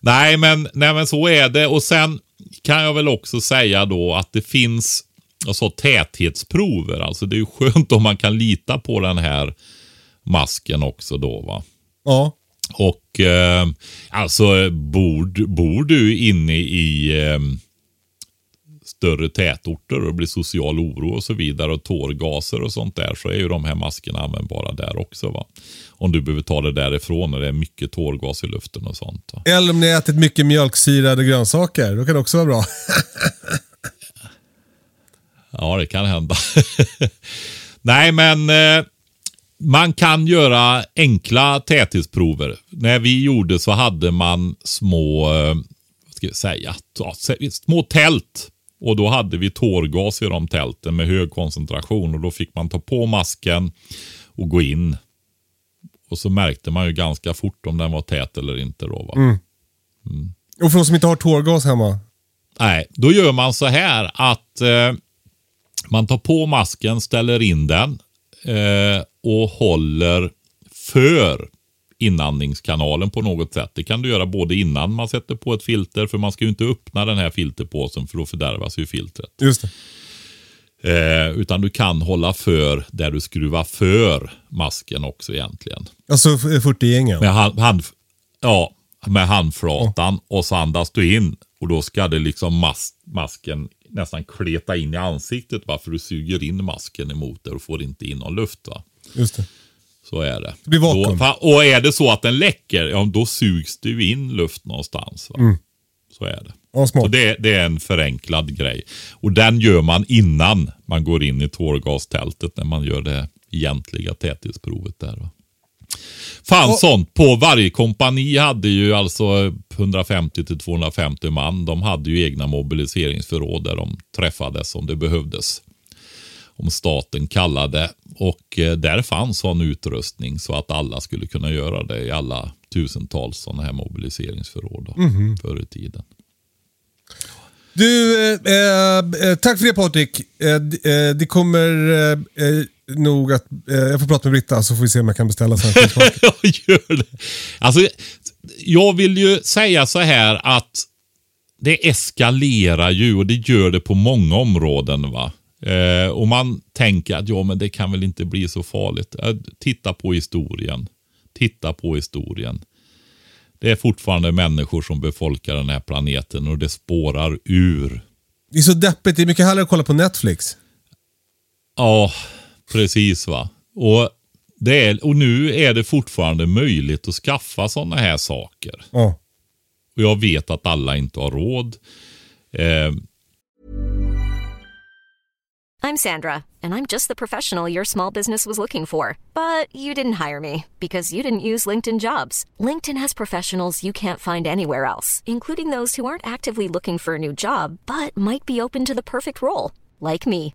nej, men, nej, men så är det. Och sen kan jag väl också säga då att det finns alltså, täthetsprover. Alltså det är ju skönt om man kan lita på den här masken också då va. Ja, Och eh, alltså bor, bor du inne i eh, större tätorter och det blir social oro och så vidare och tårgaser och sånt där så är ju de här maskerna användbara där också. va. Om du behöver ta det därifrån när det är mycket tårgas i luften och sånt. Va? eller om ni har ätit mycket mjölksyrade grönsaker. Då kan det också vara bra. Ja, det kan hända. Nej, men eh, man kan göra enkla täthetsprover. När vi gjorde så hade man små, eh, vad ska jag säga, små tält. Och då hade vi tårgas i de tälten med hög koncentration och då fick man ta på masken och gå in. Och så märkte man ju ganska fort om den var tät eller inte. Då, va? Och för de som inte har tårgas hemma. Nej, då gör man så här att eh, man tar på masken, ställer in den eh, och håller för inandningskanalen på något sätt. Det kan du göra både innan man sätter på ett filter, för man ska ju inte öppna den här filterpåsen för då fördärvas ju filtret. Just. Eh, utan du kan hålla för där du skruvar för masken också egentligen. Alltså 40-gängen. Med, hand, hand, ja, med handflatan och så andas du in och då ska det liksom mas masken nästan kleta in i ansiktet va? för du suger in masken emot det och får inte in någon luft. va. Just det. Så är det. Det blir vakuum. Då, och är det så att den läcker, ja då sugs ju in luft någonstans. Va? Så är det. Ja, smart. Så det, det är en förenklad grej. Och den gör man innan man går in i tårgastältet när man gör det egentliga täthetsprovet där. Va? Fanns Och- sånt på varje kompani hade ju alltså 150 till 250 man. De hade ju egna mobiliseringsförråd där de träffades om det behövdes. Om staten kallade. Och eh, där fanns sån utrustning så att alla skulle kunna göra det i alla tusentals sådana här mobiliseringsförråd då, förr i tiden. Du, eh, eh, tack för det Patrik. Eh, eh, det kommer eh, eh, nog att... Eh, jag får prata med Britta så får vi se om jag kan beställa sen. Jag gör det. Alltså, jag vill ju säga så här att det eskalerar ju och det gör det på många områden. va. Eh, och man tänker att ja, men det kan väl inte bli så farligt. Eh, titta på historien. Titta på historien. Det är fortfarande människor som befolkar den här planeten och det spårar ur. det är så deppigt. Det är mycket härligare att kolla på Netflix. Ja, precis va. Och, det är, och nu är det fortfarande möjligt att skaffa sådana här saker. Ja. Och jag vet att alla inte har råd. Eh, I'm Sandra, and I'm just the professional your small business was looking for. But you didn't hire me because you didn't use LinkedIn jobs. LinkedIn has professionals you can't find anywhere else, including those who aren't actively looking for a new job but might be open to the perfect role, like me.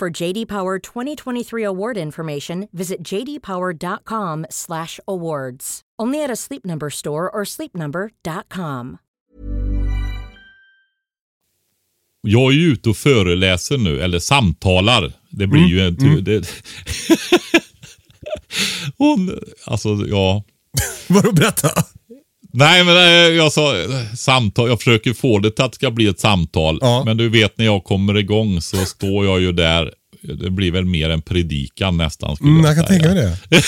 For JD Power 2023 award information, visit jdpower.com/awards. Only at a Sleep Number store or sleepnumber.com. Jag är ju ute och föreläser nu, eller samtalar. Det blir mm, ju en tur. Det... Hon, alltså ja. Vadå, berätta? Nej men eh, jag sa eh, samtal, jag försöker få det till att det ska bli ett samtal. Ja. Men du vet när jag kommer igång så står jag ju där. Det blir väl mer en predikan nästan skulle Mm, jag jag kan tänka mig det.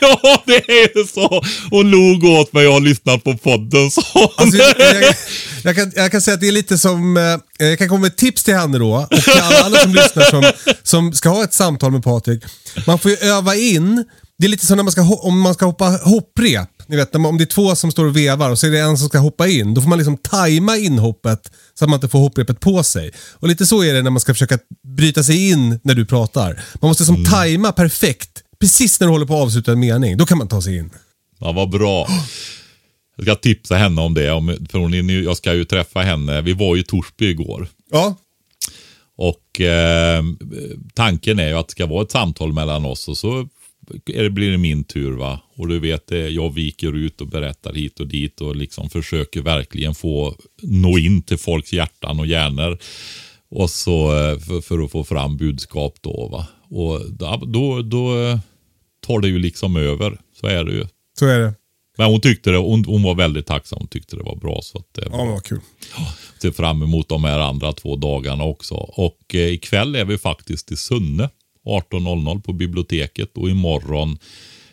ja det är så. Hon log åt mig, jag har lyssnat på podden så. Alltså, jag, jag, jag, kan, jag kan säga att det är lite som, eh, jag kan komma med ett tips till henne då, och till alla andra som lyssnar som, som ska ha ett samtal med Patrik. Man får ju öva in, det är lite som när man ska, om man ska hoppa hopprep. Ni vet, om det är två som står och vevar och så är det en som ska hoppa in. Då får man liksom tajma inhoppet så att man inte får hopprepet på sig. Och lite så är det när man ska försöka bryta sig in när du pratar. Man måste som tajma perfekt, precis när du håller på att avsluta en mening. Då kan man ta sig in. Ja, vad bra. Jag ska tipsa henne om det. Om, för hon jag ska ju träffa henne. Vi var ju i Torsby igår. Ja, Och eh, tanken är ju att det ska vara ett samtal mellan oss och så det, blir det min tur. va. Och du vet, det, jag viker ut och berättar hit och dit och liksom försöker verkligen få nå in till folks hjärtan och hjärnor. Och så eh, för, för att få fram budskap då. va. Och då, då, eh, tar det ju liksom över. Så är det ju. så är det. Men hon tyckte det, hon, hon var väldigt tacksam. Hon tyckte det var bra. Så att det Ja, men vad kul. ser fram emot de här andra två dagarna också. Och eh, ikväll är vi faktiskt i Sunne 18.00 på biblioteket och imorgon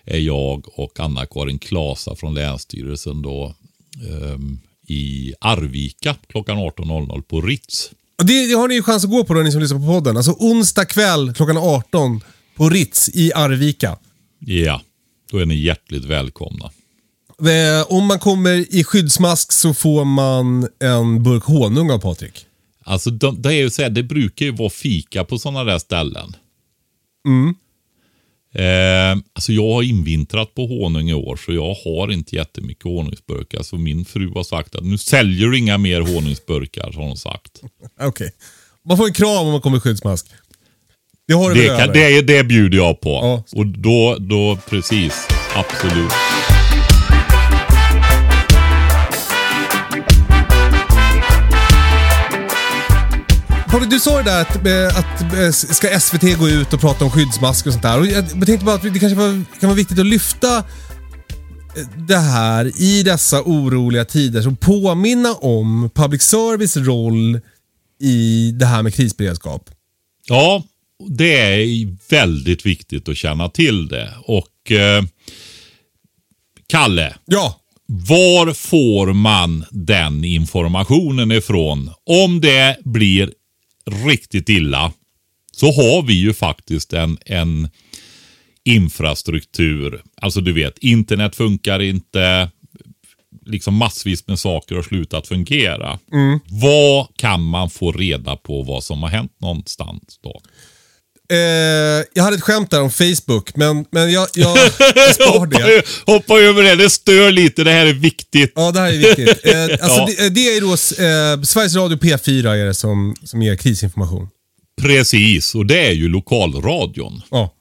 är jag och Anna-Karin Klasa från Länsstyrelsen då ehm, i Arvika klockan 18.00 på Ritz. Det, det har ni ju chans att gå på då, ni som lyssnar på podden. Alltså onsdag kväll klockan 18 på Ritz i Arvika. Ja, då är ni hjärtligt välkomna. Eh, om man kommer i skyddsmask så får man en burk honung av Patrik. Alltså de, det, är ju så här, det brukar ju vara fika på sådana där ställen. Eh, alltså jag har invintrat på honung i år så jag har inte jättemycket honungsburkar. Så min fru har sagt att nu säljer du inga mer honungsburkar, har hon sagt. Okej. Man får en kram om man kommer i skyddsmask. Det har Det, väl kan, det, det bjuder jag på. Ja. Och då, då, precis, absolut. Patrik, du sa ju där att, eh, att eh, ska SVT gå ut och prata om skyddsmasker och sånt där. Och jag jag tänkte bara att det kanske var, kan vara viktigt att lyfta eh, det här i dessa oroliga tider. Så påminna om public service roll i det här med krisberedskap. Ja, det är väldigt viktigt att känna till det. Och eh, Kalle, Ja, Var får man den informationen ifrån? Om det blir riktigt illa så har vi ju faktiskt en, en infrastruktur. Alltså du vet, internet funkar inte. Liksom massvis med saker har slutat fungera. Vad kan man få reda på vad som har hänt någonstans då? Eh, jag hade ett skämt där om Facebook, men, men jag, jag, jag spar Hoppa, det. hoppa över det, det stör lite, det här är viktigt. Ja, det här är viktigt. Eh, alltså, Ja. det, det är då eh, Sveriges Radio P4 är det som, som ger krisinformation. Precis, och det är ju lokalradion. Ja.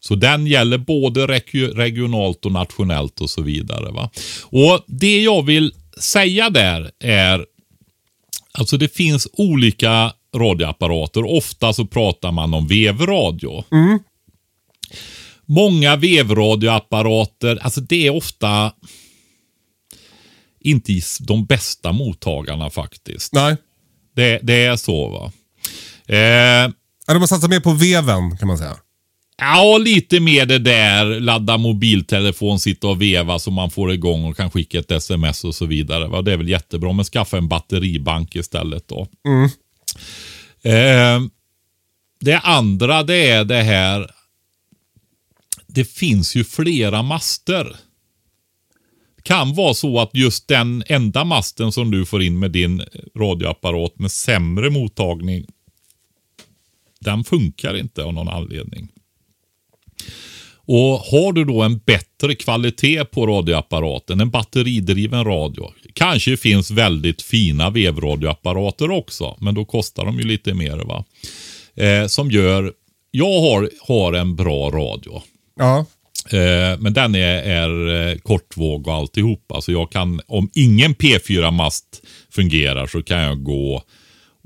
Så den gäller både reg- regionalt och nationellt och så vidare. Va? Och Det jag vill säga där är, alltså det finns olika radioapparater. Ofta så pratar man om vevradio. Många vevradioapparater, alltså det är ofta inte de bästa mottagarna faktiskt. Nej. Det, det är så va. Eh, de har satsat mer på veven kan man säga. Ja, lite mer det där. Ladda mobiltelefon, sitta och veva så man får igång och kan skicka ett sms och så vidare. Va? Det är väl jättebra, men skaffa en batteribank istället då. Eh, det andra det är det här. Det finns ju flera master. Det Kan vara så att just den enda masten som du får in med din radioapparat med sämre mottagning. Den funkar inte av någon anledning. Och har du då en bättre kvalitet på radioapparaten, en batteridriven radio. Kanske finns väldigt fina vevradioapparater också, men då kostar de ju lite mer. va. Eh, som gör, jag har, har en bra radio. Ja. Eh, men den är, är eh, kortvåg och alltihop. Alltså jag kan, om ingen P4-mast fungerar så kan jag gå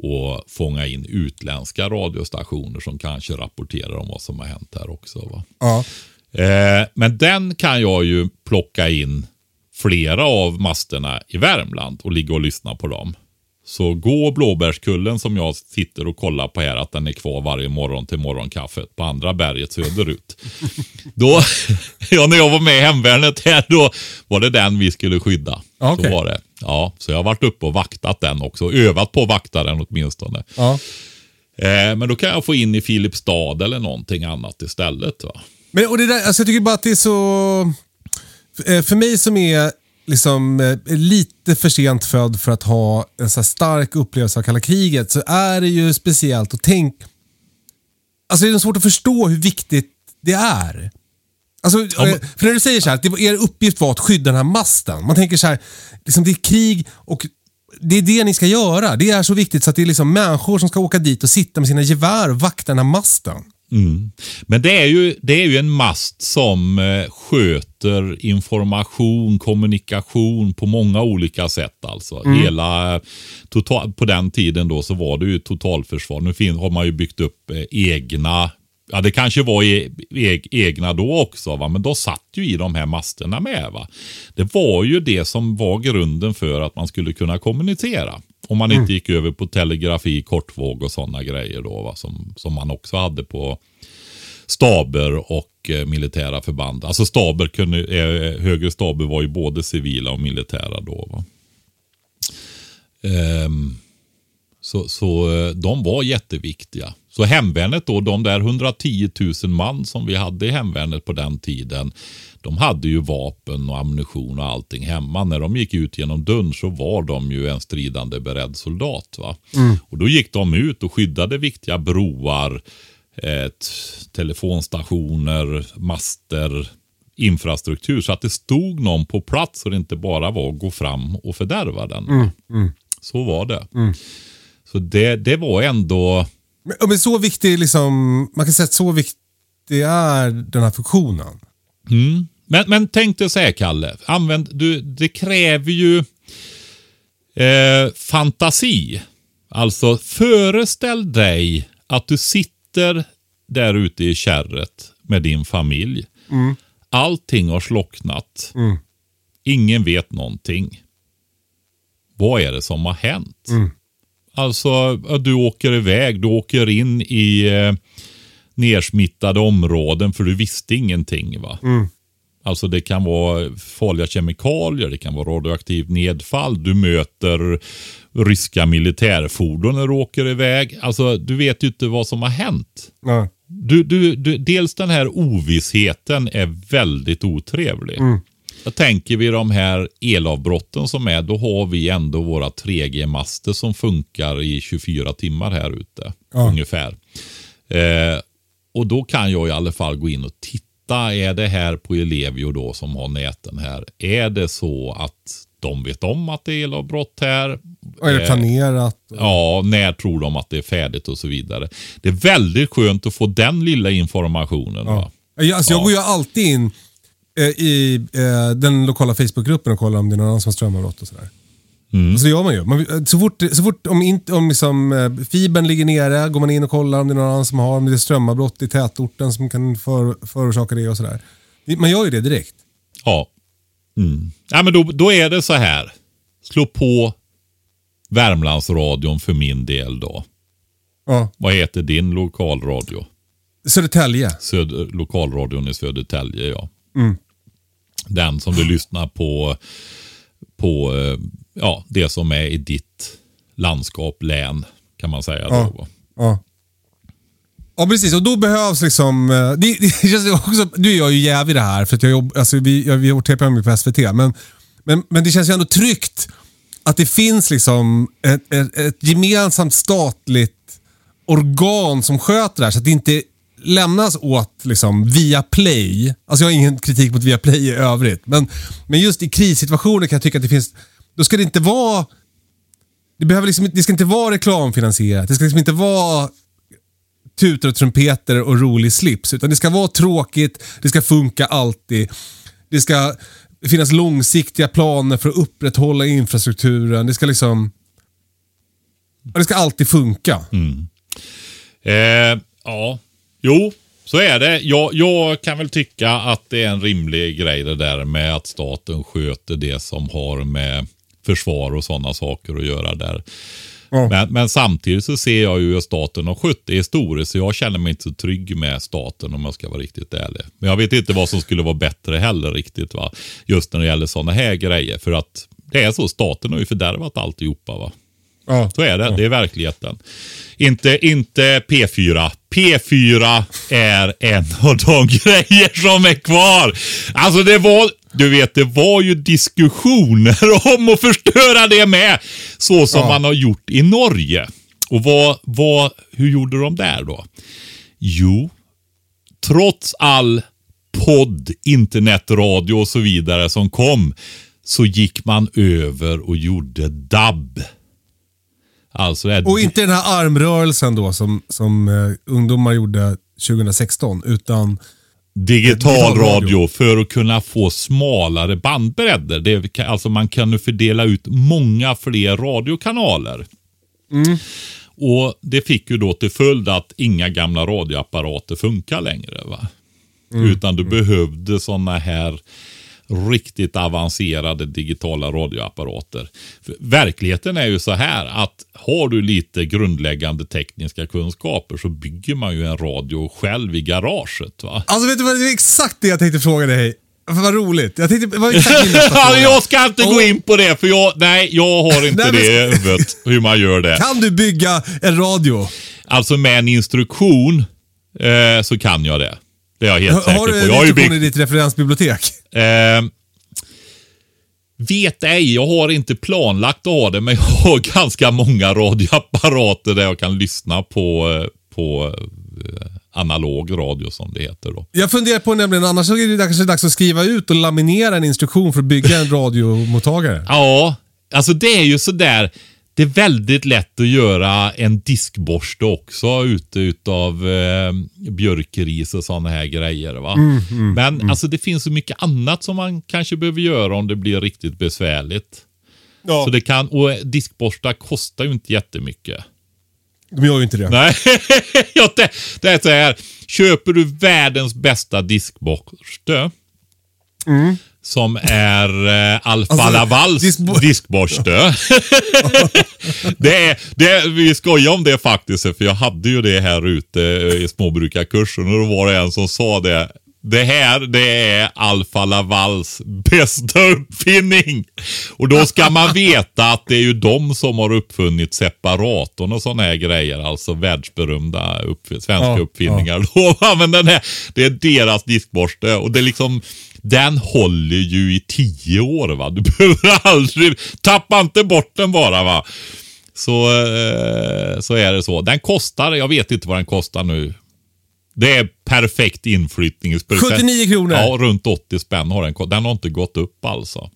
och fånga in utländska radiostationer som kanske rapporterar om vad som har hänt här också. Va? Ja. Eh, men den kan jag ju plocka in flera av masterna i Värmland och ligga och lyssna på dem. Så gå Blåbärskullen som jag sitter och kollar på här, att den är kvar varje morgon till morgonkaffet på andra berget söderut. då, ja, när jag var med i hemvärnet här, då var det den vi skulle skydda. Okej. Så var det. Ja, så jag har varit uppe och vaktat den också. Övat på att vakta den åtminstone. ja. Eh, men då kan jag få in i Filipstad eller någonting annat istället. Va? Men, och det där, alltså jag tycker bara att det är så... eh, För mig som är liksom eh, lite för sent född för att ha en så stark upplevelse av kalla kriget så är det ju speciellt att tänka... Alltså det är svårt att förstå hur viktigt det är. Alltså, eh, för när du säger så här, att det- er uppgift var att skydda den här masten. Man tänker så här, liksom det är krig och det är det ni ska göra. Det är så viktigt så att det är liksom människor som ska åka dit och sitta med sina gevär och vakta den här masten. Men det är, ju, det är ju en mast som eh, sköter information, kommunikation på många olika sätt. Alltså. Hela, total, på den tiden då så var det ju totalförsvar. Nu fin, har man ju byggt upp eh, egna Ja, det kanske var e, e, egna då också, va? men då satt ju i de här masterna med. Va? Det var ju det som var grunden för att man skulle kunna kommunicera. Om man inte gick över på telegrafi, kortvåg och sådana grejer då, va? Som, som man också hade på staber och eh, militära förband. Alltså staber kunde, eh, högre staber var ju både civila och militära då. Va? Ehm, så, så eh, de var jätteviktiga. Så hemvärnet då, de där 110 000 man som vi hade i hemvärnet på den tiden. De hade ju vapen och ammunition och allting hemma. När de gick ut genom dörren så var de ju en stridande beredd soldat. Va? Och då gick de ut och skyddade viktiga broar, eh, telefonstationer, master, infrastruktur. Så att det stod någon på plats och det inte bara var att gå fram och fördärva den. Så var det. Så det, det var ändå... Men, men så viktig, liksom, man kan säga att så viktig är den här funktionen. Men, men tänk dig så här, Kalle. Använd, du, det kräver ju eh, fantasi. Alltså, föreställ dig att du sitter där ute i kärret med din familj. Allting har slocknat. Ingen vet någonting. Vad är det som har hänt? Alltså, att du åker iväg, du åker in i eh, nersmittade områden för du visste ingenting. va? Alltså det kan vara farliga kemikalier, det kan vara radioaktivt nedfall. Du möter ryska militärfordon när du åker iväg. Alltså du vet ju inte vad som har hänt. Ja. Du, du, du, dels den här ovissheten är väldigt otrevlig. Jag tänker vi de här elavbrotten som är, då har vi ändå våra 3G-master som funkar i 24 timmar här ute. Ungefär. Eh, och då kan jag i alla fall gå in och titta. Är det här på Ellevio då som har näten här? Är det så att de vet om att det är elavbrott här? Och är det Eh, planerat? Ja, när tror de att det är färdigt och så vidare. Det är väldigt skönt att få den lilla informationen. Va? Jag, alltså, jag Ja. går ju alltid in eh, i eh, den lokala Facebookgruppen och kollar om det är någon annan som har strömavbrott och sådär. Mm. Så det gör man ju. Man, så fort, så fort om, inte, om liksom, eh, fibern ligger nere går man in och kollar om det är någon annan som har, om det är strömavbrott i tätorten som kan för, förorsaka det och sådär. Man gör ju det direkt. Ja. Mm. ja men då, då är det så här. Slå på Värmlandsradion för min del då. Ja. Vad heter din lokalradio? Södertälje. Söder, lokalradion i Södertälje, ja. Mm. Den som du lyssnar på, på eh, ja, det som är i ditt landskap, län, kan man säga. Ja. Då? Ja. Ja precis, och då behövs liksom... eh, Det, det känns också, nu är jag ju jävig i det här för att jag jobb, alltså vi, jag, vi har TPM på SVT. Men, men, men det känns ju ändå tryggt att det finns liksom ett, ett, ett gemensamt statligt organ som sköter det här. Så att det inte lämnas åt liksom, via play. Alltså jag har ingen kritik mot via play i övrigt. Men, men just i krissituationer kan jag tycka att det finns... Då ska det inte vara... Det, behöver liksom, det ska inte vara reklamfinansierat. Det ska liksom inte vara tutor och trumpeter och rolig slips. Utan det ska vara tråkigt, det ska funka alltid. Det ska finnas långsiktiga planer för att upprätthålla infrastrukturen. Det ska liksom... Det ska alltid funka. Mm. Eh, ja, jo, så är det. Jag, jag kan väl tycka att det är en rimlig grej det där med att staten sköter det som har med försvar och sådana saker att göra där. Ja. Men, men samtidigt så ser jag ju att staten har skött det historiskt så jag känner mig inte så trygg med staten om jag ska vara riktigt ärlig. Men jag vet inte vad som skulle vara bättre heller riktigt va. Just när det gäller sådana här grejer. För att det är så, staten har ju fördärvat alltihopa va. Ja. Så är det, det är verkligheten. Inte, inte P4. P4 är en av de grejer som är kvar. Alltså det var, du vet, det var ju diskussioner om att förstöra det med. Så som Ja. man har gjort i Norge. Och vad, vad, hur gjorde de där då? Jo, trots all podd, internetradio och så vidare som kom så gick man över och gjorde dubb. Alltså här Och inte den här armrörelsen då som, som eh, ungdomar gjorde 2016. Utan digital digital radio. radio för att kunna få smalare bandbredder. Det kan, alltså man kan nu fördela ut många fler radiokanaler. Och Det fick ju då till följd att inga gamla radioapparater funkar längre. Va? Utan du behövde sådana här riktigt avancerade digitala radioapparater. För verkligheten är ju så här att har du lite grundläggande tekniska kunskaper så bygger man ju en radio själv i garaget. Va? Alltså vet du vad, det är exakt det jag tänkte fråga dig. Vad roligt. Jag tänkte, vad jag ska inte gå in på det för jag, nej, jag har inte Nej, det i huvudet hur man gör det. Kan du bygga en radio? Alltså med en instruktion eh, så kan jag det. Det är jag helt säker Har på. du Jag har ju instruktioner i byggt, ditt referensbibliotek? Eh, vet ej, jag har inte planlagt att ha det men jag har ganska många radioapparater där jag kan lyssna på, eh, på eh, analog radio som det heter då. Jag funderar på nämligen, annars så är det kanske dags att skriva ut och laminera en instruktion för att bygga en radiomottagare. Ja, alltså det är ju sådär. Det är väldigt lätt att göra en diskborste också ute utav eh, björkris och sådana här grejer. Va? Men alltså det finns så mycket annat som man kanske behöver göra om det blir riktigt besvärligt. Ja, Så det kan, och diskborstar kostar ju inte jättemycket. de gör ju inte det. Nej, det, det är så här. Köper du världens bästa diskborste som är eh, Alfa Alltså, Lavals diskbo- diskborste. det är, det, vi skojar om det faktiskt, för jag hade ju det här ute i småbrukarkursen och då var det en som sa det. Det här, det är Alfa Lavals bästa uppfinning. Och då ska man veta att det är ju de som har uppfunnit separatorn och sådana här grejer. Alltså världsberömda upp, svenska Ja, uppfinningar. Va? Men den här, det är deras diskborste och det är liksom den håller ju i tio år va. Du behöver aldrig, tappa inte bort den bara va. Så, eh, så är det så. Den kostar, jag vet inte vad den kostar nu. Det är perfekt inflyttningspresent. 79 kronor. Ja, runt 80 spänn har den. Den har inte gått upp alltså.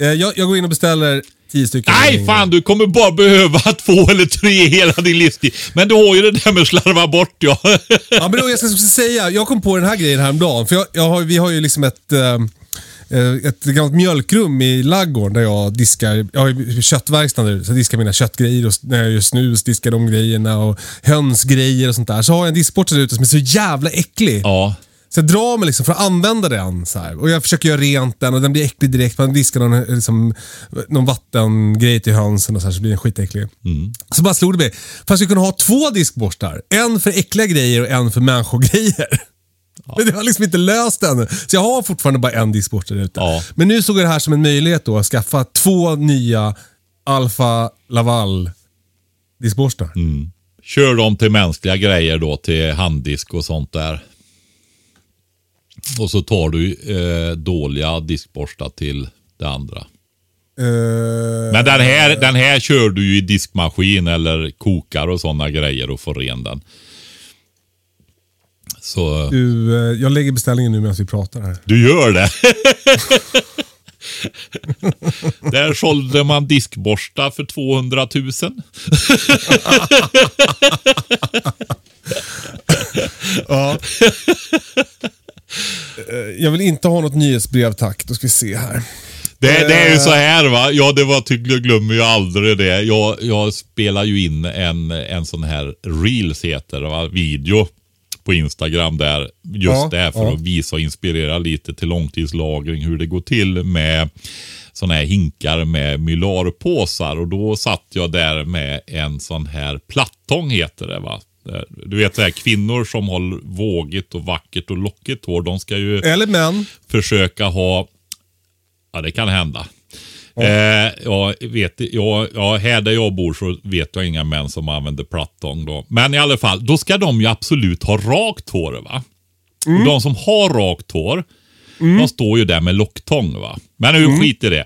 Eh, Jag, jag går in och beställer 10 stycken. Nej, fan du kommer bara behöva två eller tre hela din livstid. Men du har ju det där med att slarva bort ja. Ja, men då, jag ska säga, jag kom på den här grejen häromdagen. För jag, jag har, vi har ju liksom ett, eh, eh, ett gammalt mjölkrum i laggården där jag diskar, jag har ju köttverkstad nu, så jag diskar mina köttgrejer och när jag gör snus diskar de grejerna och hönsgrejer och sånt där. Så har jag en diskborste där ute som är så jävla äcklig. Ja, Så jag drar mig liksom för att använda den. Så här. Och jag försöker göra rent den och den blir äcklig direkt. Man diskar någon, liksom, någon vattengrej till hönsen och så, här, så blir den skitäcklig. Så bara slog det mig. Fast jag skulle kunna ha två diskborstar. En för äckliga grejer och en för människogrejer. Men det har liksom inte löst ännu. Så jag har fortfarande bara en diskborste där ute. Ja. Men nu såg jag det här som en möjlighet då att skaffa två nya Alfa Laval diskborstar. kör dem till mänskliga grejer då, till handdisk och sånt där. Och så tar du eh, dåliga diskborstar till det andra. Eh, Men den här, den här kör du ju i diskmaskin eller kokar och sådana grejer och får ren den. Så Du, eh, jag lägger beställningen nu medan vi pratar här. du gör det. Där sålde man diskborstar för 200 000. Ja. Eh, Jag vill inte ha något nyhetsbrev tack. Då ska vi se här. Det, det är ju Eh. så här va. Ja, det var, tycker jag glömmer ju aldrig det. Jag, jag spelar ju in en, en sån här reels heter det va, video på Instagram där. Just Ja, det här för ja. att visa och inspirera lite till långtidslagring. Hur det går till med såna här hinkar med mylarpåsar. Och då satt jag där med en sån här plattång heter det va. Du vet här, kvinnor som har vågigt och vackert och lockigt hår. De ska ju Eller män. försöka ha... Ja, det kan hända. Eh, jag vet, jag, ja, här där jag bor så vet jag inga män som använder plattång. Då. Men i alla fall, då ska de ju absolut ha rakt hår. va? Och de som har rakt hår, de står ju där med locktång. va? Men nu skit i det.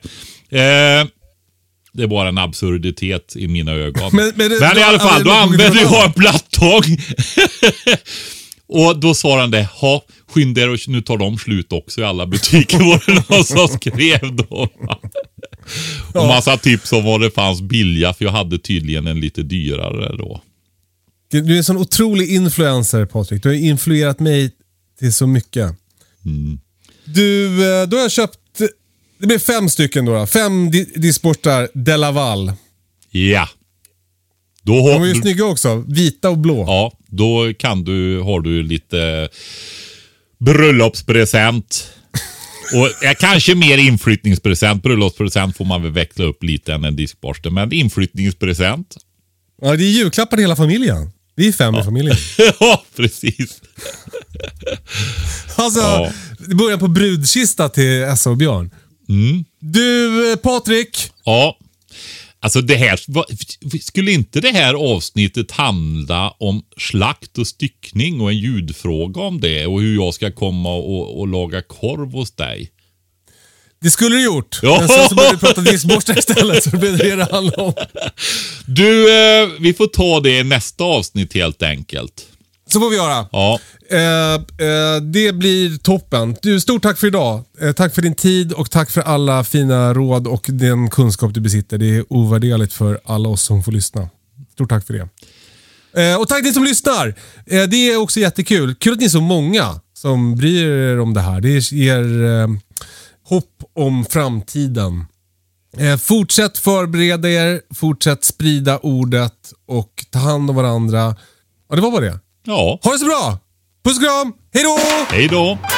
Eh, det är bara en absurditet i mina ögon. Men- men det- i då alla fall, då av- jag en plattång. Och då sa han det, ha skynda er och nu tar de slut också i alla butiker var det någon som skrev då. Och massa tips om vad det fanns billiga för jag hade tydligen en lite dyrare då. Du är en sån otrolig influencer Patrik. Du har influerat mig till så mycket. Du, eh, då har jag köpt, det blir fem stycken då. då. Fem di diskborstar Delaval. Ja. Då, De har, är ju snygga också. Vita och blå. ja, då kan du, har du lite bröllopspresent. Och kanske mer inflyttningspresent. Bröllopspresent får man väl växla upp lite än en diskborste. Men inflyttningspresent. Ja, det är julklappar till hela familjen. Vi är fem i familjen. ja, precis. Alltså, Ja. det börjar på brudkista till Essa och Björn. Mm. Du, eh, Patrik. Ja. Alltså det här, skulle inte det här avsnittet handla om slakt och styckning och en ljudfråga om det och hur jag ska komma och, och laga korv hos dig? Det skulle du gjort. Ja. Men sen så började vi prata diskborstar istället, så det blev det det handlade om. Du, eh, vi får ta det i nästa avsnitt helt enkelt. Så får vi göra. Ja, Eh, eh, det blir toppen. Du, stort tack för idag. Eh, tack för din tid och tack för alla fina råd och den kunskap du besitter. Det är ovärderligt för alla oss som får lyssna. Stort tack för det. Eh, och tack ni som lyssnar. Eh, det är också jättekul. Kul att ni är så många som bryr er om det här. Det ger eh, hopp om framtiden. Eh, fortsätt förbereda er, fortsätt sprida ordet och ta hand om varandra. Ja, det var bara det. Ja. Ha det så bra! Puss och kram! Hej då! Hej då!